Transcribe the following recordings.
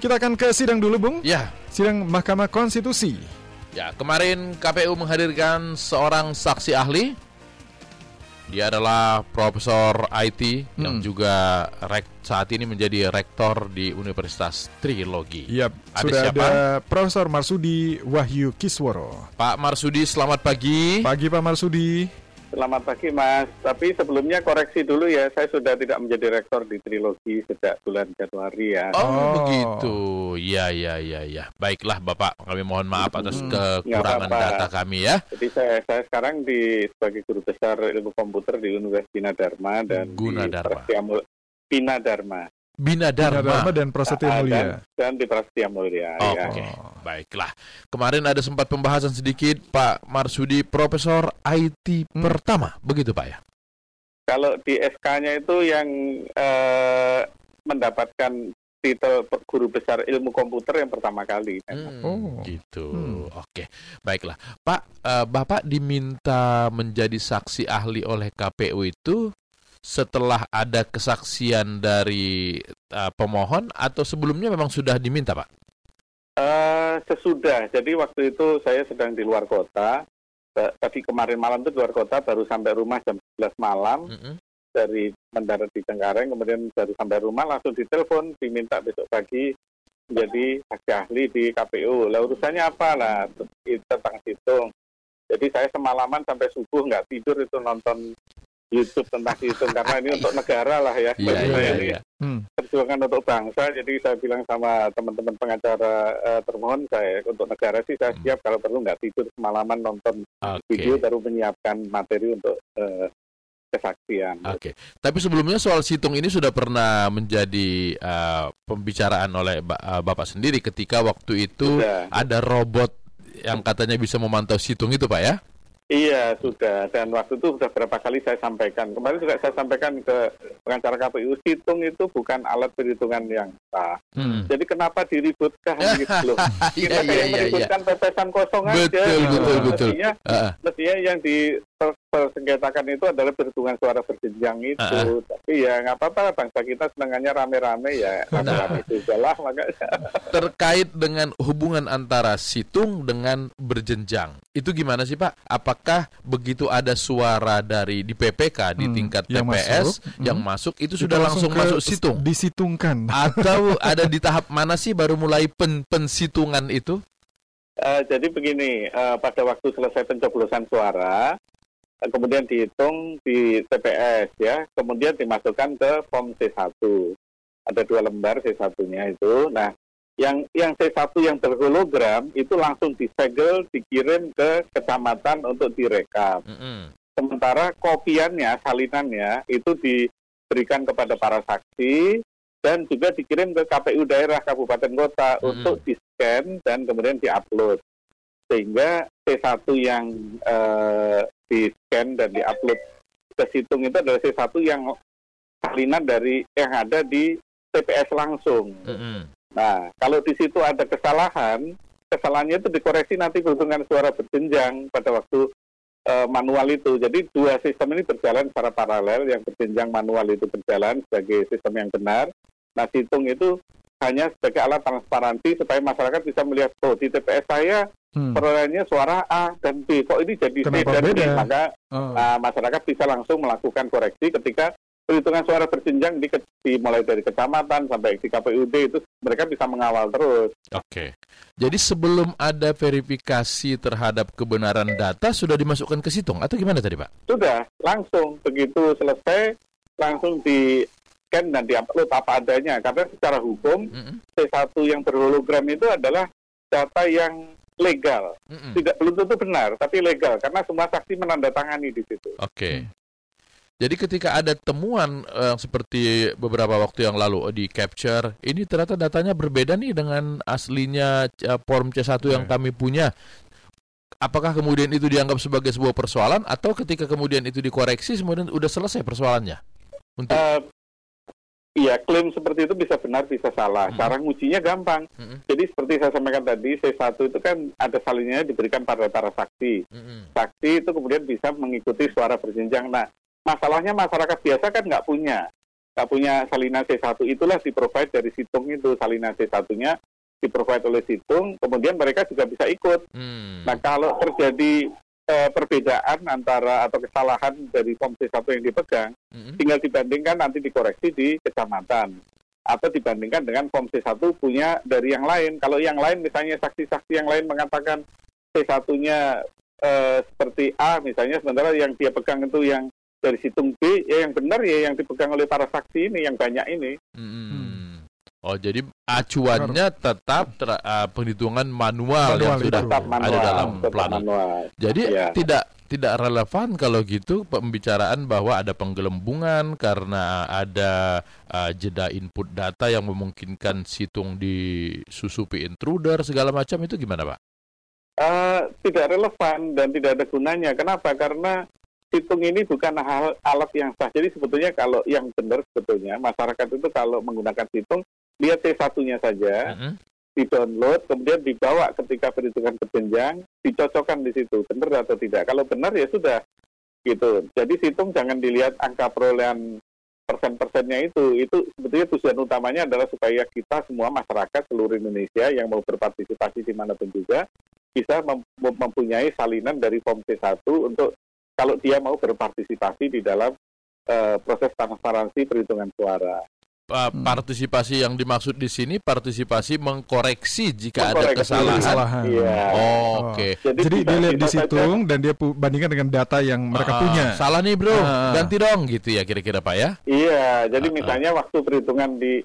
Kita akan ke sidang dulu, Bung. Ya, Sidang Mahkamah Konstitusi. ya kemarin KPU menghadirkan seorang saksi ahli. Dia adalah Profesor IT yang Hmm. juga rek, saat ini menjadi rektor di Universitas Trilogi. Yap, Ada sudah siapa? ada Profesor Marsudi Wahyu Kisworo. Pak Marsudi, selamat pagi. Pagi Pak Marsudi. Selamat pagi Mas, tapi sebelumnya koreksi dulu ya, saya sudah tidak menjadi rektor di Trilogi sejak bulan Januari ya. Oh, Oh. begitu. Ya, ya, ya, ya. Baiklah, Bapak. Kami mohon maaf atas Hmm. kekurangan Nggak apa-apa. data kami ya. Jadi saya saya sekarang di sebagai guru besar ilmu komputer di Universitas Bina Dharma dan Gunadarma. di Mul- Bina Dharma Bina Dharma. Dharma dan Prasetya Ah, Mulia. dan, dan di Prasetya Mulia. Oh, ya. Oke, baiklah. Kemarin ada sempat pembahasan sedikit Pak Marsudi Profesor IT Hmm. pertama, begitu Pak ya? Kalau di SK-nya itu yang eh, mendapatkan titel guru besar ilmu komputer yang pertama kali. Hmm, Oh. gitu. Hmm. Oke, baiklah. Pak, eh, Bapak diminta menjadi saksi ahli oleh KPU itu setelah ada kesaksian dari eh, pemohon atau sebelumnya memang sudah diminta, Pak? Eh, sesudah, jadi waktu itu saya sedang di luar kota. Ta- Tadi kemarin malam itu di luar kota, baru sampai rumah jam 11 malam Mm-mm. dari mendarat di Cengkareng, kemudian baru sampai rumah langsung ditelepon, diminta besok pagi menjadi saksi ahli di KPU. Lah urusannya apa lah? Tentang hitung. Jadi saya semalaman sampai subuh nggak tidur itu nonton YouTube tentang hitung karena ini untuk negara lah ya. Iya, Bagi iya, ini iya. Hmm. perjuangan untuk bangsa. Jadi saya bilang sama teman-teman pengacara eh, termohon saya untuk negara sih saya Hmm. siap kalau perlu nggak tidur semalaman nonton Oke. video baru menyiapkan materi untuk eh, kesaksian. Oke, tapi sebelumnya soal situng ini sudah pernah menjadi eh, pembicaraan oleh ba- eh, Bapak sendiri ketika waktu itu Sudah. ada robot yang katanya bisa memantau situng itu, Pak ya? Iya sudah dan waktu itu sudah berapa kali saya sampaikan. Kemarin juga saya sampaikan ke pengacara KPU situng itu bukan alat perhitungan yang sah. Hmm. Jadi kenapa diributkan gitu loh? Kita iya, iya. meributkan pepesan kosong aja. Betul, gitu. betul, betul. Mestinya Heeh. mestinya yang dipersengketakan itu adalah perhitungan suara berjenjang itu. Ah. Tapi ya nggak apa-apa lah, bangsa kita senangannya rame-rame ya Nah. rame-rame juga lah makanya. terkait dengan hubungan antara situng dengan berjenjang. Itu gimana sih Pak? Apakah begitu ada suara dari di PPK di Hmm, tingkat yang TPS masuk, yang hmm. masuk itu Itu sudah langsung, ke- masuk situng? Disitungkan. Atau ada di tahap mana sih baru mulai pen pensitungan itu? Eh, jadi begini, eh, pada waktu selesai pencoblosan suara, kemudian dihitung di TPS ya, kemudian dimasukkan ke form C1. Ada dua lembar C1-nya itu. Nah, yang yang C1 yang berhologram itu langsung disegel, dikirim ke kecamatan untuk direkap. Mm-mm. Sementara kopiannya, salinannya itu diberikan kepada para saksi dan juga dikirim ke KPU daerah kabupaten kota Mm-mm. untuk di-scan dan kemudian di-upload. Sehingga C1 yang eh, di-scan dan di-upload ke situng itu adalah C1 yang salinan dari yang ada di TPS langsung. Mm-mm. Nah, kalau di situ ada kesalahan, kesalahannya itu dikoreksi nanti perhitungan suara berjenjang pada waktu eh, manual itu. Jadi dua sistem ini berjalan secara paralel, yang berjenjang manual itu berjalan sebagai sistem yang benar. Nah, situng itu hanya sebagai alat transparansi supaya masyarakat bisa melihat, oh di TPS saya Hmm. perolehannya suara A dan B, kok ini jadi C Kenapa dan D, beda? maka Oh. Nah, masyarakat bisa langsung melakukan koreksi ketika perhitungan suara berjenjang di, di mulai dari kecamatan sampai di KPUD itu mereka bisa mengawal terus. Oke. Jadi sebelum ada verifikasi terhadap kebenaran data sudah dimasukkan ke situng atau gimana tadi Pak? Sudah langsung begitu selesai langsung di scan dan diupload apa adanya karena secara hukum Mm-mm. C1 yang berhologram itu adalah data yang legal. Mm-mm. Tidak belum tentu benar, tapi legal karena semua saksi menandatangani di situ. Oke. Jadi ketika ada temuan eh, seperti beberapa waktu yang lalu di capture, ini ternyata datanya berbeda nih dengan aslinya eh, form C1 yang Ya. kami punya. Apakah kemudian itu dianggap sebagai sebuah persoalan atau ketika kemudian itu dikoreksi kemudian udah selesai persoalannya? Untuk Eh, Iya, klaim seperti itu bisa benar, bisa salah. Hmm. Cara ngujinya gampang. Mm-mm. Jadi seperti saya sampaikan tadi, C1 itu kan ada salinnya diberikan pada para saksi. Mm-mm. Saksi itu kemudian bisa mengikuti suara berjenjang. Nah, masalahnya masyarakat biasa kan nggak punya. nggak punya salinan C1 itulah di provide dari situng itu salinan C1-nya di provide oleh situng, kemudian mereka juga bisa ikut. Hmm. Nah kalau terjadi eh, perbedaan antara atau kesalahan dari form C1 yang dipegang, Mm-mm. tinggal dibandingkan nanti dikoreksi di kecamatan atau dibandingkan dengan form C1 punya dari yang lain. Kalau yang lain misalnya saksi-saksi yang lain mengatakan C1-nya eh, seperti A misalnya sementara yang dia pegang itu yang dari situng B ya yang benar ya yang dipegang oleh para saksi ini yang banyak ini. Mm-mm. Oh jadi acuannya tetap ter- ah, penghitungan manual, yang Manual sudah itu. Tetap ada manual, dalam plan. manual. Jadi Iya. tidak tidak relevan kalau gitu pembicaraan bahwa ada penggelembungan karena ada ah, jeda input data yang memungkinkan situng disusupi intruder segala macam itu gimana pak? Eh, tidak relevan dan tidak ada gunanya. Kenapa? Karena situng ini bukan hal alat yang sah. Jadi sebetulnya kalau yang benar sebetulnya masyarakat itu kalau menggunakan situng lihat C1-nya saja, Mm-mm. di-download, kemudian dibawa ketika perhitungan berjenjang, dicocokkan di situ, benar atau tidak. Kalau benar ya sudah, gitu. Jadi situng jangan dilihat angka perolehan persen-persennya itu. Itu sebetulnya tujuan utamanya adalah supaya kita semua masyarakat seluruh Indonesia yang mau berpartisipasi di mana pun juga bisa mem- mem- mempunyai salinan dari form C1 untuk kalau dia mau berpartisipasi di dalam eh, proses transparansi perhitungan suara. Hmm. Partisipasi yang dimaksud di sini partisipasi mengkoreksi jika ada Mengkoreksi. kesalahan. Kesalahan. Iya. Oh, Oke. Jadi bisa- dia lihat di situng dan dia bandingkan dengan data yang mereka Ah, punya. Salah nih bro, Ah. ganti dong gitu ya kira-kira pak ya. Iya, jadi ah. misalnya waktu perhitungan di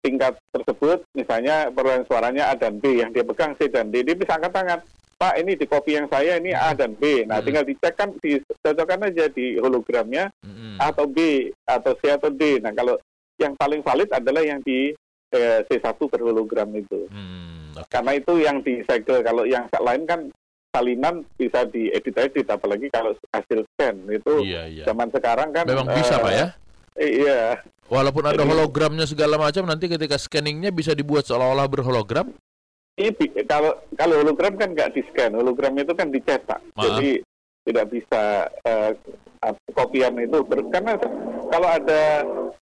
tingkat tersebut, misalnya perolehan suaranya A dan B, yang dia pegang C dan D, dia bisa angkat tangan. Pak, ini di kopi yang saya ini A dan B. Nah, Hmm. tinggal dicek kan, dicocokkan aja di hologramnya Mm-mm. A atau B, atau C atau D. Nah, kalau yang paling valid adalah yang di eh, C1 berhologram itu. Hmm, oke. Karena itu yang disegel. Kalau yang lain kan salinan bisa diedit-edit, apalagi kalau hasil scan. Itu Iya iya. zaman sekarang kan... Memang bisa eh, pak ya. Iya. Walaupun ada Jadi- hologramnya segala macam, nanti ketika scanningnya bisa dibuat seolah-olah berhologram. Ini bi- kalau kalau hologram kan nggak di scan, hologram itu kan dicetak, Maaf. jadi tidak bisa eh, ap- kopian itu ber- karena kalau ada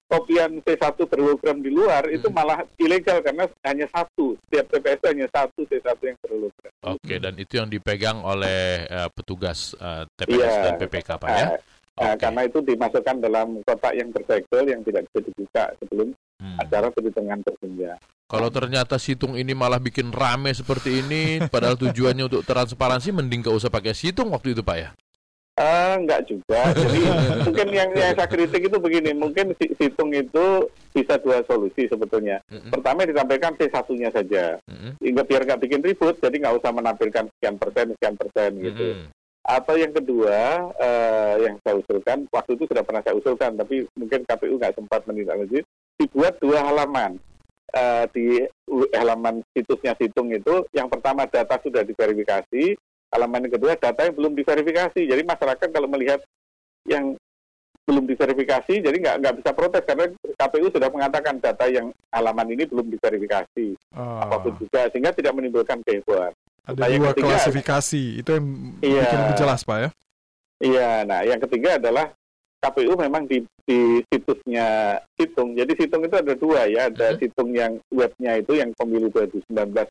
kopian C1 berhologram di luar itu Hmm. malah ilegal karena hanya satu setiap TPS itu hanya satu C1 yang berhologram. Oke, dan itu yang dipegang oleh eh, petugas eh, TPS Iya. dan PPK pak ya. Nah, nah, Oke. karena itu dimasukkan dalam kotak yang bersegel yang tidak bisa dibuka sebelum Hmm. acara perhitungan berjenjang. Kalau ternyata situng ini malah bikin rame seperti ini, padahal tujuannya untuk transparansi, mending gak usah pakai situng waktu itu pak ya. Eh, enggak juga. Jadi mungkin yang, yang saya kritik itu begini, mungkin si- situng itu bisa dua solusi sebetulnya. Mm-mm. Pertama ditampilkan C1-nya saja, Mm-mm. hingga biar nggak bikin ribut, jadi nggak usah menampilkan sekian persen, sekian persen gitu. Mm-mm. Atau yang kedua, eh, yang saya usulkan, waktu itu sudah pernah saya usulkan, tapi mungkin KPU nggak sempat menindaklanjuti, dibuat dua halaman. Eh, di halaman situsnya situng itu, yang pertama data sudah diverifikasi, halaman yang kedua data yang belum diverifikasi. Jadi masyarakat kalau melihat yang belum diverifikasi, jadi nggak nggak bisa protes karena KPU sudah mengatakan data yang halaman ini belum diverifikasi Ah, apa pun juga, sehingga tidak menimbulkan kehebohan. ada Nah, dua ketiga- klasifikasi. Itu yang Iya. bikin lebih jelas, Pak ya. Iya, nah yang ketiga adalah KPU memang di, di situsnya situng. Jadi situng itu ada dua ya, ada Mhm. situng yang webnya itu yang pemilu 2019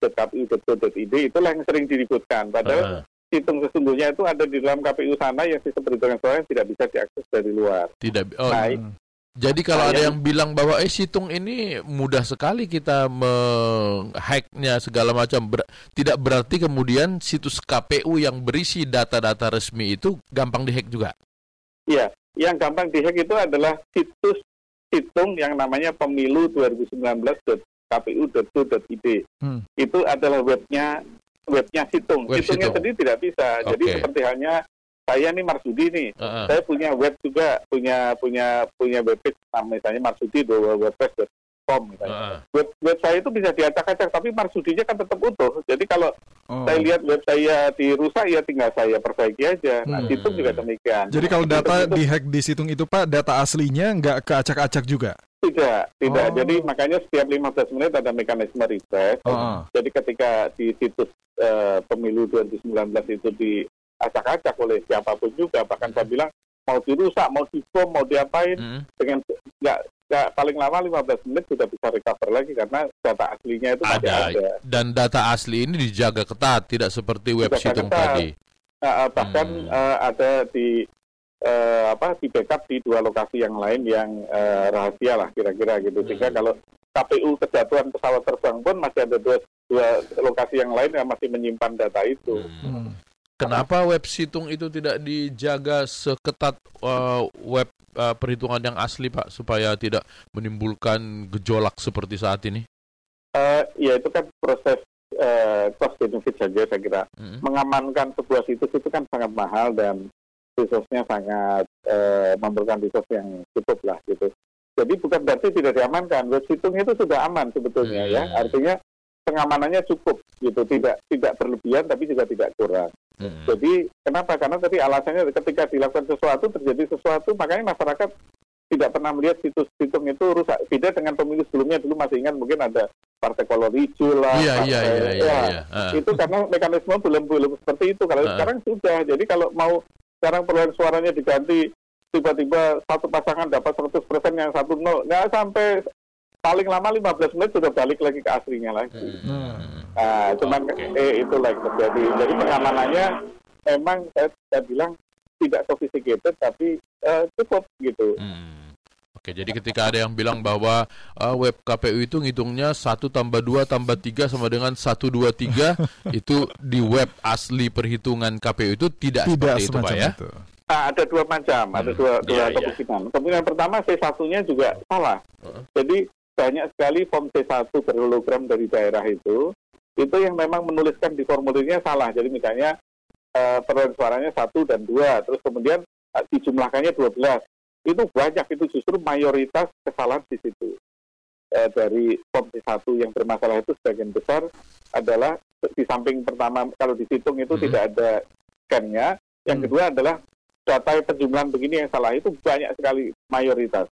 kpu.go.id itulah yang sering diributkan. Padahal Ah, situng sesungguhnya itu ada di dalam KPU sana yang sistem perhitungan suara tidak bisa diakses dari luar. tidak. Oh, Nah. Jadi kalau Nah, ada yang- yang bilang bahwa eh situng ini mudah sekali kita menghacknya segala macam, ber- tidak berarti kemudian situs KPU yang berisi data-data resmi itu gampang dihack juga. Iya, yang gampang dihack itu adalah situs situng yang namanya pemilu 2019.kpu.go.id. Hmm. Itu adalah webnya webnya situng. Web Situngnya situng. sendiri tidak bisa. Jadi Oke. seperti halnya saya nih Marsudi nih. Heeh. Saya punya web juga, punya punya punya webpage nah, misalnya marsudi wordpress.com misalnya. Heeh. Web, web saya itu bisa diacak-acak, tapi marsudinya kan tetap utuh. Jadi kalau Oh. saya lihat web saya dirusak, ya tinggal saya perbaiki aja. Nah, Hmm. situng juga demikian. Jadi kalau data dihack di situng itu, Pak, data aslinya nggak keacak-acak juga. Tidak, tidak. Oh. Jadi makanya setiap 15 menit ada mekanisme refresh. Oh. Jadi ketika di situs eh, pemilu 2019 itu diacak-acak oleh siapa pun juga, bahkan saya bilang mau dirusak, mau dibom, mau diapain Mm. dengan nggak nggak paling lama 15 menit sudah bisa recover lagi karena data aslinya itu Ada. ada. Dan data asli ini dijaga ketat, tidak seperti web Dijaga situng tadi. Nah, eh, bahkan Hmm. eh, ada di eh, apa di backup di dua lokasi yang lain yang eh, rahasia lah kira-kira gitu. Sehingga Hmm. kalau KPU kejatuhan pesawat terbang pun masih ada dua, dua lokasi yang lain yang masih menyimpan data itu. Hmm. Kenapa web situng itu tidak dijaga seketat uh, web uh, perhitungan yang asli, Pak, supaya tidak menimbulkan gejolak seperti saat ini? Eh, ya itu kan proses eh, cost benefit saja saya kira. Mm. Mengamankan sebuah situs itu kan sangat mahal dan resource-nya sangat eh, memerlukan resource yang cukup lah gitu. Jadi bukan berarti tidak diamankan. Web situng itu sudah aman sebetulnya ya. Hmm. Artinya pengamanannya cukup gitu, tidak tidak berlebihan tapi juga tidak kurang. Mm. Jadi kenapa? Karena tadi alasannya ketika dilakukan sesuatu terjadi sesuatu, makanya masyarakat tidak pernah melihat situs situng itu rusak. Beda dengan pemilu sebelumnya dulu masih ingat mungkin ada partai kolor hijau lah. Iya, iya, iya, iya, ya, iya. Itu karena mekanisme belum belum seperti itu. Kalau Ah. sekarang sudah. Jadi kalau mau sekarang perolehan suaranya diganti tiba-tiba satu pasangan dapat 100% yang satu nol, nggak sampai paling lama 15 menit sudah balik lagi ke aslinya lagi. Hmm. Nah, cuman Oke. eh, itulah yang terjadi. Jadi pengamanannya memang saya, saya bilang tidak sophisticated tapi eh, cukup gitu. Hmm. Oke, jadi ketika ada yang bilang bahwa uh, web KPU itu ngitungnya 1 tambah 2 tambah 3 sama dengan 1, 2, 3 itu di web asli perhitungan KPU itu tidak, Tidak seperti itu Pak ya? itu. Nah, ada dua macam, ada Hmm. dua dua Iya, iya. kemungkinan. Kemungkinan pertama C1-nya juga salah. Heeh. Jadi banyak sekali form C1 berhologram dari daerah itu itu yang memang menuliskan di formulirnya salah. Jadi misalnya eh, perolehan suaranya satu dan dua, terus kemudian eh, dijumlahkannya 12. Itu banyak, itu justru mayoritas kesalahan di situ. Eh, dari form C1 yang bermasalah itu sebagian besar adalah di samping pertama kalau dihitung itu Mhm. tidak ada scan-nya, yang Hmm. kedua adalah data penjumlahan begini yang salah itu banyak sekali mayoritas.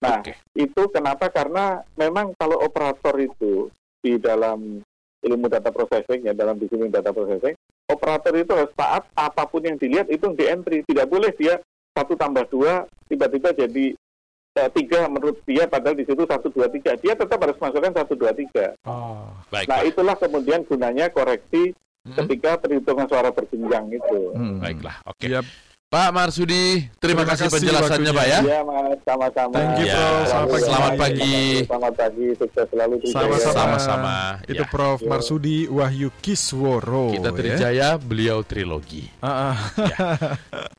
Nah, Oke. itu kenapa? Karena memang kalau operator itu di dalam ilmu data processing ya dalam disiplin data processing, operator itu harus taat apa pun yang dilihat itu di entry. Tidak boleh dia satu tambah dua tiba-tiba jadi eh, tiga menurut dia padahal di situ satu dua tiga dia tetap harus masukkan satu dua tiga. Oh. Baik, Nah itulah kemudian gunanya koreksi Hmm. ketika perhitungan suara berjenjang itu. Hmm. Baiklah, oke. Yap. Pak Marsudi, terima, Terima kasih kasih penjelasannya Pak ya. Iya mas, sama-sama. Thank you, Ya, Prof. Selamat pagi. selamat pagi. Selamat pagi, sukses selalu. Sama-sama. Sama-sama. Itu Ya. Prof Yo. Marsudi Wahyu Kisworo. Kita ya. Trijaya, beliau trilogi. Ah, ah.